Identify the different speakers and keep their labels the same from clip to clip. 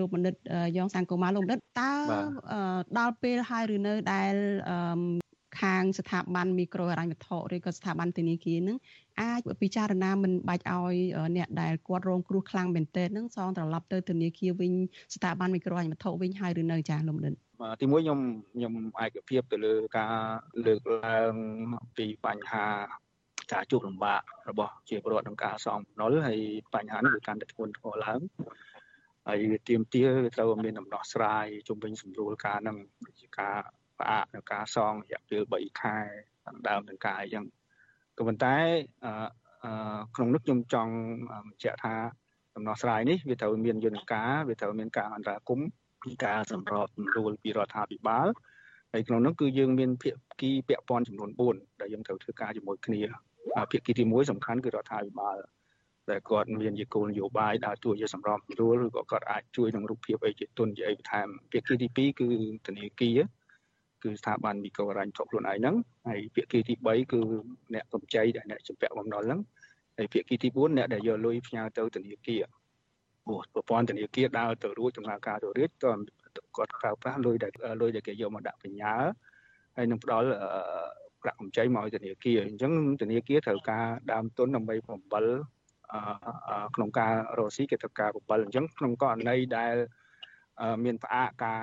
Speaker 1: លោកបណ្ឌិតយ៉ងសង្គមាលោកបណ្ឌិតតើដល់ពេលហើយឬនៅដែលខាងស្ថាប័នមីក្រូហិរញ្ញវត្ថុឬក៏ស្ថាប័នធនាគារនឹងអាចពិចារណាមិនបាច់ឲ្យអ្នកដែលគាត់រងគ្រោះខ្លាំងមែនទែននឹងសងត្រឡប់ទៅធនាគារវិញស្ថាប័នមីក្រូហិរញ្ញវត្ថុវិញហើយឬនៅចាស់លោកបណ្ឌិត
Speaker 2: ទីមួយខ្ញុំខ្ញុំឯកភាពទៅលើការលើកឡើងពីបញ្ហាការជួបលំបាករបស់ជាពលរដ្ឋក្នុងការសងបំណុលហើយបញ្ហានេះវាកាន់តែធ្ងន់ធ្ងរឡើង ហើយវាទៀមទាវាត្រូវមានដំណោះស្រាយជុំវិញសម្រួលការនឹងជាការផ្អាកនៅការសងរយៈពេល3ខែតាមដើមទាំងការអញ្ចឹងក៏ប៉ុន្តែក្នុងនោះខ្ញុំចង់បញ្ជាក់ថាដំណោះស្រាយនេះវាត្រូវមានយន្តការវាត្រូវមានការអន្តរាគមន៍ពីការសម្របសម្រួលពីរដ្ឋាភិបាលហើយក្នុងនោះគឺយើងមានភាគីពាក់ព័ន្ធចំនួន4ដែលយើងត្រូវធ្វើការជាមួយគ្នាភាគីទី1សំខាន់គឺរដ្ឋាភិបាល ដែលគាត់មានជាគោលនយោបាយដើរតួជាសម្របសម្រួលឬក៏គាត់អាចជួយក្នុងរូបភាពអីជាទុនជាអីបន្ថែមភាគីទី2គឺធនាគារគឺស្ថាប័នមីក្រូហិរញ្ញវត្ថុខ្លួនឯងហ្នឹងហើយភាគីទី3គឺអ្នកកម្ចីដែលអ្នកជំពាក់បំណុលហ្នឹងហើយភាគីទី4អ្នកដែលយកលុយផ្ញើទៅធនាគារព្រោះប្រព័ន្ធធនាគារដើរទៅរួចដំណើរការទៅរួចតើគាត់ប្រើប្រាស់លុយដែលលុយដែលគេយកមកដាក់បញ្ញាហើយនឹងផ្ដល់ប្រាក់កម្ចីមកឲ្យធនាគារអញ្ចឹងធនាគារត្រូវការដើមទុនដើម្បីបំបិល ក្នុងការរកស៊ីគេត្រូវការបំបិលអញ្ចឹងក្នុងករណីដែលមានផ្អាកការ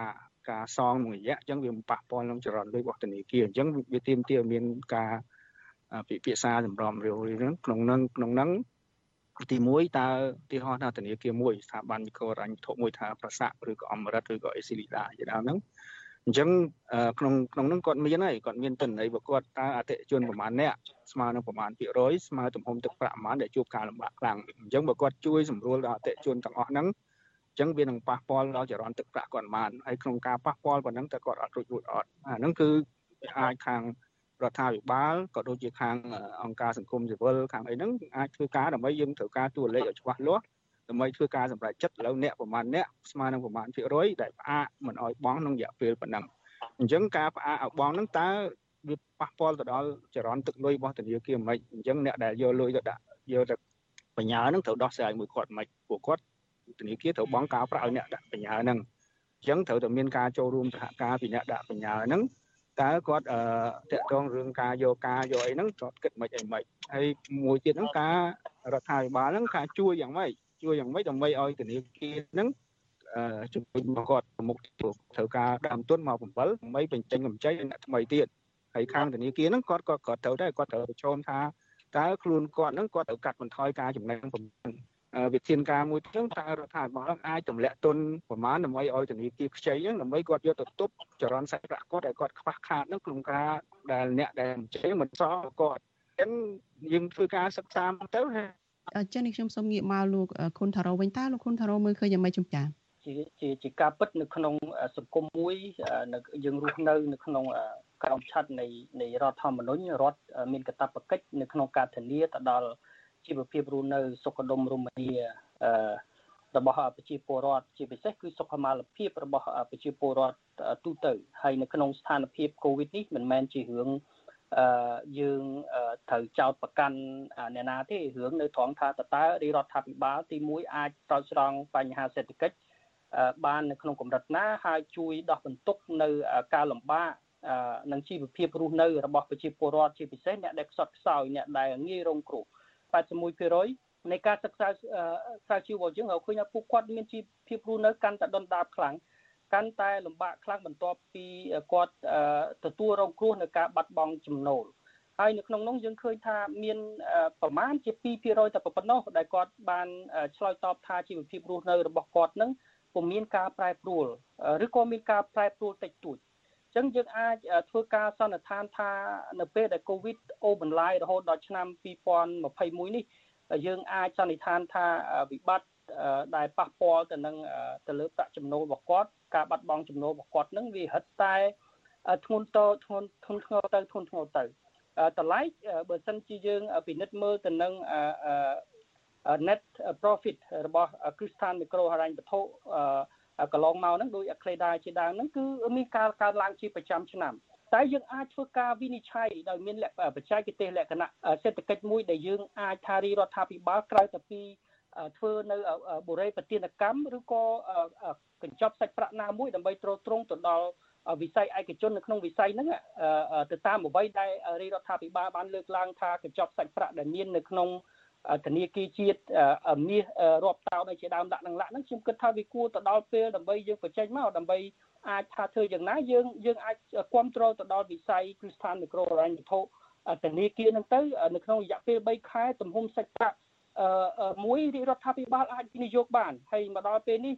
Speaker 2: ការសងមួយរយៈអញ្ចឹងវាប៉ះពាល់នឹងចរន្តលុយរបស់ធនាគារអញ្ចឹងវាទាមទារមានការពិភាក្សាសម្រាប់រឿងហ្នឹងក្នុងហ្នឹងក្នុងហ្នឹងទី1តើទីហោះថាធនាគារមួយស្ថាប័នមីក្រូរញ្ញធុមួយថាប្រសាឬក៏អមរិតឬក៏អេស៊ីលីដាជាដើមហ្នឹង អញ្ចឹងក្នុងក្នុងហ្នឹងគាត់មានហើយគាត់មានទិន្នន័យរបស់គាត់តើអតិជនប្រមាណអ្នកស្មើនឹងប្រមាណភាគរយស្មើទំហំទឹកប្រាក់ប្រមាណដែលជួបការលំបាកខ្លាំងអញ្ចឹងបើគាត់ជួយសម្រួលដល់អតិជនទាំងអស់ហ្នឹងចឹងវានឹងប៉ះពាល់ដល់ចរន្តទឹកប្រាក់គាត់បានហើយក្នុងការប៉ះពាល់ប៉ុណ្ណឹងតើគាត់អត់រួចរួចអត់អាហ្នឹងគឺអាចខាងរដ្ឋាភិបាលក៏ដូចជាខាងអង្គការសង្គមស៊ីវិលខាងអីហ្នឹងអាចធ្វើការដើម្បីយើងត្រូវការតួលេខឲ្យច្បាស់លាស់ ដើម្បីធ្វើការសម្រេចចិត្តឥឡូវអ្នកប្រមាណអ្នកស្មើនឹងប្រមាណភាគរយដែលផ្អាកមិនឲ្យបង់ក្នុងរយៈពេលប៉ុណ្ណឹងអញ្ចឹងការផ្អាកឲ្យបង់ហ្នឹងតើវាប៉ះពាល់ទៅដល់ចរន្តទឹកលុយរបស់ធនាគារមិនអញ្ចឹងអ្នកដែលយកលុយទៅដាក់យកទៅបញ្ញាហ្នឹងត្រូវដោះស្រាយមួយគាត់មិនពួកគាត់ធនាគារត្រូវបង់ការប្រាក់ឲ្យអ្នកដាក់បញ្ញាហ្នឹងអញ្ចឹងត្រូវតែមានការចូលរួមសហការពីអ្នកដាក់បញ្ញាហ្នឹងតើគាត់អឺតកតងរឿងការយកការយកអីហ្នឹងគាត់គិតមិនអីមិនហើយមួយទៀតហ្នឹងការរដ្ឋាភិបាលហ្នឹងការជួយយ៉ាងម៉េច ជួយយ៉ាងម៉េចដើម្បីឲ្យធនាគារហ្នឹងអឺជំនួយមកគាត់ប្រមុខត្រូវការដើមទុនមក7ដើម្បីបញ្ចេញកម្ចីអ្នកថ្មីទៀតហើយខាងធនាគារហ្នឹងគាត់ក៏គាត់ត្រូវដែរគាត់ត្រូវប្រឈមថាតើខ្លួនគាត់ហ្នឹងគាត់ត្រូវកាត់បន្ថយការចំណេញប្រមាណវិធានការមួយហ្នឹងតើរដ្ឋាភិបាលអាចទម្លាក់ទុនប្រមាណដើម្បីឲ្យធនាគារខ្ចីហ្នឹងដើម្បីគាត់យកទៅទប់ចរន្តសាច់ប្រាក់គាត់ឲ្យគាត់ខ្វះខាតហ្នឹងក្នុងការដែលអ្នកដែលអញ្ជើញមិនសល់គាត់អញ្ចឹងយើងធ្វើការសិក្សាទៅ
Speaker 1: អញ្ចឹងនេះខ្ញុំសូមងាកមកលោកខុនថារ៉ូវិញតើលោកខុនថារ៉ូមើលឃើញយ៉ាងម៉េចចំចា
Speaker 3: ជាជាជាការពិតនៅក្នុងសង្គមមួយនៅយើងរស់នៅនៅក្នុងក្រមឆ័ត្រនៃនៃរដ្ឋធម្មនុញ្ញរដ្ឋមានកាតព្វកិច្ចនៅក្នុងការធានាទៅដល់ជីវភាពរស់នៅសុខដុមរមនារបស់ប្រជាពលរដ្ឋជាពិសេសគឺសុខុមាលភាពរបស់ប្រជាពលរដ្ឋទូទៅហើយនៅក្នុងស្ថានភាពកូវីដនេះមិនមែនជារឿងអឺ យើងត្រូវចោតប្រកាន់អ្នកណាទេរឿងនៅត្រង់ថាតើតើរដ្ឋាភិបាលទី1អាចស្រោចស្រង់បញ្ហាសេដ្ឋកិច្ចបាននៅក្នុងកម្រិតណាហើយជួយដោះបន្ទុកនៅការលំបាកនិងជីវភាពរស់នៅរបស់ប្រជាពលរដ្ឋជាពិសេសអ្នកដែលខ្សត់ខ្សោយអ្នកដែលងាយរងគ្រោះ81%នៃការសិក្សាស្រាវជ្រាវរបស់យើងរកឃើញថាពួកគាត់មានជីវភាពរស់នៅកាន់តែដុនដាបខ្លាំង កាន់តែលំបាកខ្លាំងបន្ទាប់ពីគាត់ទទួលរងគ្រោះនៅការបាត់បង់ចំណូលហើយនៅក្នុងនោះយើងឃើញថាមានប្រមាណជា2%តែប៉ុណ្ណោះដែលគាត់បានឆ្លើយតបថាជីវភាពរស់នៅរបស់គាត់នឹងពុំមានការប្រែប្រួលឬក៏មានការប្រែប្រួលតិចតួចអញ្ចឹងយើងអាចធ្វើការសន្និដ្ឋានថានៅពេលដែលកូវីដអូបន្លាយរហូតដល់ឆ្នាំ2021នេះយើងអាចសន្និដ្ឋានថាវិបត្តិដែលប៉ះពាល់ទៅនឹងទៅលើប្រាក់ចំណូលរបស់គាត់ ការបាត់បង់ចំណូលរបស់គាត់នឹងវាហិតតែធ្ងន់តធ្ងន់ធ្ងន់ធ្ងរទៅធ្ងន់ធ្ងរទៅតម្លៃបើសិនជាយើងពិនិត្យមើលទៅនឹង net profit របស់ Kristan Micro ហិរញ្ញវត្ថុកន្លងមកហ្នឹងដោយ Accleda ជាដើមហ្នឹងគឺមានការកើនឡើងជាប្រចាំឆ្នាំតែយើងអាចធ្វើការវិនិច្ឆ័យដោយមានបច្ចេកទេសលក្ខណៈសេដ្ឋកិច្ចមួយដែលយើងអាចថារីរដ្ឋាភិបាលក្រៅតែពី ធ្វើនៅបុរីប្រទានកម្មឬក៏កញ្ចប់សាច់ប្រាក់ណាមួយដើម្បីទ្រទ្រង់ទៅដល់វិស័យឯកជននៅក្នុងវិស័យហ្នឹងទៅតាមអ្វីដែលរាជរដ្ឋាភិបាលបានលើកឡើងថាកញ្ចប់សាច់ប្រាក់ដែលមាននៅក្នុងធនាគារជាតិមាសរាប់តោនជាដើមដាក់នឹងឡាក់ហ្នឹងខ្ញុំគិតថាវាគួរទៅដល់ពេលដើម្បីយើងបញ្ចេញមកដើម្បីអាចថាធ្វើយ៉ាងណាយើងយើងអាចគ្រប់គ្រងទៅដល់វិស័យគ្រឹះស្ថានមីក្រូហិរញ្ញវត្ថុធនាគារហ្នឹងទៅនៅក្នុងរយៈពេល3ខែទំហំសាច់ប្រាក់ មួយរាជរដ្ឋាភិបាលអាចវិនិយោគបានហើយមកដល់ពេលនេះ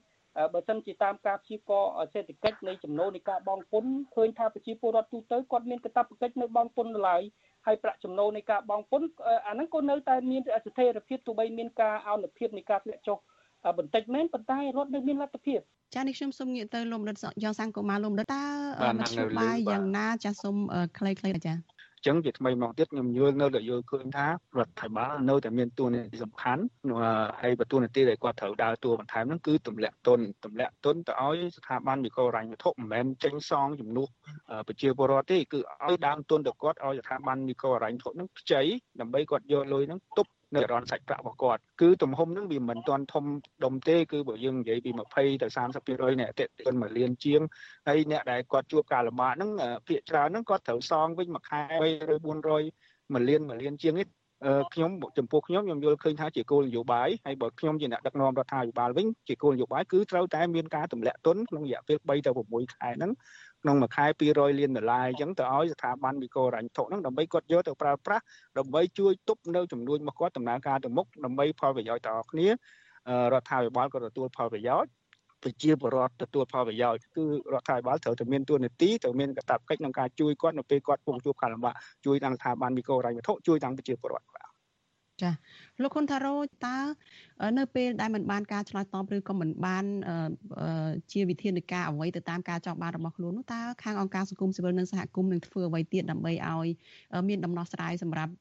Speaker 3: បើសិនជាតាមការព្យាករសេដ្ឋកិច្ចនៃចំណូលនៃការបង់ពន្ធឃើញថាប្រជាពលរដ្ឋទូទៅគាត់មានកាតព្វកិច្ចនៅបង់ពន្ធឡើយហើយប្រាក់ចំណូលនៃការបង់ពន្ធអាហ្នឹងក៏នៅតែមានស្ថិរភាពទោះបីមានការអនុភាពនៃការធ្លាក់ចុះបន្តិចមែនប៉ុន្តែរដ្ឋនៅមានលទ្ធភាព
Speaker 1: ចានេះខ្ញុំសូមងាកទៅលោកមនិតយ៉ងសង្គមលោកមនិតតើមធ្យោបាយយ៉ាងណាចាសូមខ្លីៗចា
Speaker 2: ចឹងជាថ្មីមកទៀតខ្ញុំយល់នៅតែយល់ឃើញថារដ្ឋាភិបាលនៅតែមានតួនាទីសំខាន់ហើយបើតួនាទីដែលគាត់ត្រូវដើរតួបន្ថែមហ្នឹងគឺទម្លាក់ទុនទម្លាក់ទុនទៅឲ្យស្ថាប័នវិកលរញ្ញវត្ថុមិនមែនចេញសងជំនួសប្រជាពលរដ្ឋទេគឺឲ្យដើមទុនទៅគាត់ឲ្យស្ថាប័នវិកលរញ្ញវត្ថុហ្នឹងខ្ចីដើម្បីគាត់យកលុយហ្នឹងទប់ នៅរនសាច់ប្រាក់របស់គាត់គឺទំហំហ្នឹងវាមិនទាន់ធំដុំទេគឺបើយើងនិយាយពី20ទៅ30%នៃអតិថិជនមួយលានជាងហើយអ្នកដែលគាត់ជួបការលំបាកហ្នឹងភាគច្រើនហ្នឹងគាត់ត្រូវសងវិញមួយខែ300 400មួយលានមួយលានជាងនេះ ខ្ញុំចំពោះខ្ញុំខ្ញុំយល់ឃើញថាជាគោលនយោបាយហើយបើខ្ញុំជាអ្នកដឹកនាំរដ្ឋាភិបាលវិញជាគោលនយោបាយគឺត្រូវតែមានការទម្លាក់ទុនក្នុងរយៈពេល3ទៅ6ខែហ្នឹងក្នុងមួយខែ200លានដុល្លារអញ្ចឹងទៅឲ្យស្ថាប័នវិកលរញ្ញធុហ្នឹងដើម្បីគាត់យកទៅប្រើប្រាស់ដើម្បីជួយទប់នៅចំនួនរបស់គាត់ដំណើរការទៅមុខដើម្បីផលប្រយោជន៍ដល់គ្នារដ្ឋាភិបាលក៏ទទួលផលប្រយោជន៍ ប្រជាពលរដ្ឋទទួលផលប្រយោជន៍គឺរដ្ឋាភិបាលត្រូវតែមានទួនាទីត្រូវមានកាតព្វកិច្ចក្នុងការជួយគាត់នៅពេលគាត់ពុំជួបការលំបាកជួយទាំងស្ថាប័នវិកលរញ្ញវត្ថុជួយទាំងប្រជាពលរដ្ឋបាទ
Speaker 1: ចាលោកខុនថារ៉ូតើនៅពេលដែលមិនបានការឆ្លើយតបឬក៏មិនបានជាវិធានការអ្វីទៅតាមការចង់បានរបស់ខ្លួននោះតើខាងអង្គការសង្គមស៊ីវិលនិងសហគមន៍នឹងធ្វើអ្វីទៀតដើម្បីឲ្យមានដំណោះស្រាយសម្រាប់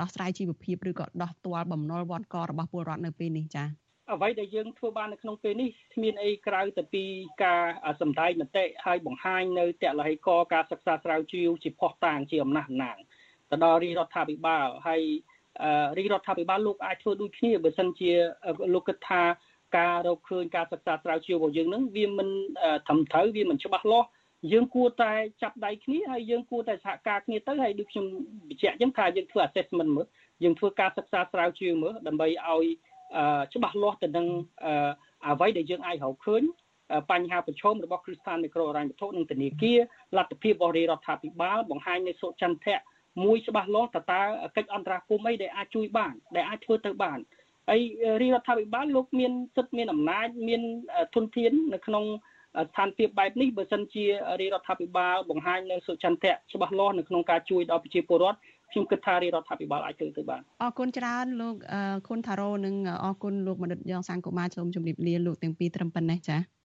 Speaker 1: ដោះស្រាយជីវភាពឬក៏ដោះទាល់បំណុលវត្តករបស់ពលរដ្ឋនៅពេលនេះចា៎
Speaker 3: អ្វីដែលយើងធ្វើបាននៅក្នុងពេលនេះគ្មានអីក្រៅតែពីការសម្ដែងមតិហើយបង្ហាញនៅតលហិកការសិក្សាស្រាវជ្រាវជាផុសតាងជាអំណះអំណាងទៅដល់រាជរដ្ឋាភិបាលហើយរាជរដ្ឋាភិបាលលោកអាចធ្វើដូចគ្នាបើសិនជាលោកគិតថាការរកឃើញការសិក្សាស្រាវជ្រាវរបស់យើងនឹងវាមិនត្រឹមត្រូវវាមិនច្បាស់លាស់យើងគួរតែចាប់ដៃគ្នាហើយយើងគួរតែសហការគ្នាទៅហើយដូចខ្ញុំបញ្ជាក់អញ្ចឹងថាយើងធ្វើ assessment មើលយើងធ្វើការសិក្សាស្រាវជ្រាវមើលដើម្បីឲ្យ ច្បាស់លាស់ទៅនឹងអ្វីដែលយើងអាចរកឃើញបញ្ហាប្រឈមរបស់គ្រឹះស្ថានមីក្រូហិរញ្ញវត្ថុនិងធនាគារលទ្ធភាពរបស់រាជរដ្ឋាភិបាលបង្ហាញនៅសុចន្ទៈមួយច្បាស់លាស់តើតើកិច្ចអន្តរាគមន៍អីដែលអាចជួយបានដែលអាចធ្វើទៅបានហើយរាជរដ្ឋាភិបាលលោកមានសិទ្ធិមានអំណាចមានធនធាននៅក្នុងស្ថានភាពបែបនេះបើសិនជារាជរដ្ឋាភិបាលបង្ហាញនៅសុចន្ទៈច្បាស់លាស់នៅក្នុងការជួយដល់ប្រជាពលរដ្ឋ ខ្ញុំគិតថារាជរដ្ឋាភិបាលអាចធ្វើទៅបាន
Speaker 1: អរគុណច្រើនលោកខុនថារ៉ូនិងអរគុណលោកមនិតយ៉ងសង្គមាសូមជម្រាបលាលោកទាំងពីរត្រឹមប៉ុណ្ណេះចា៎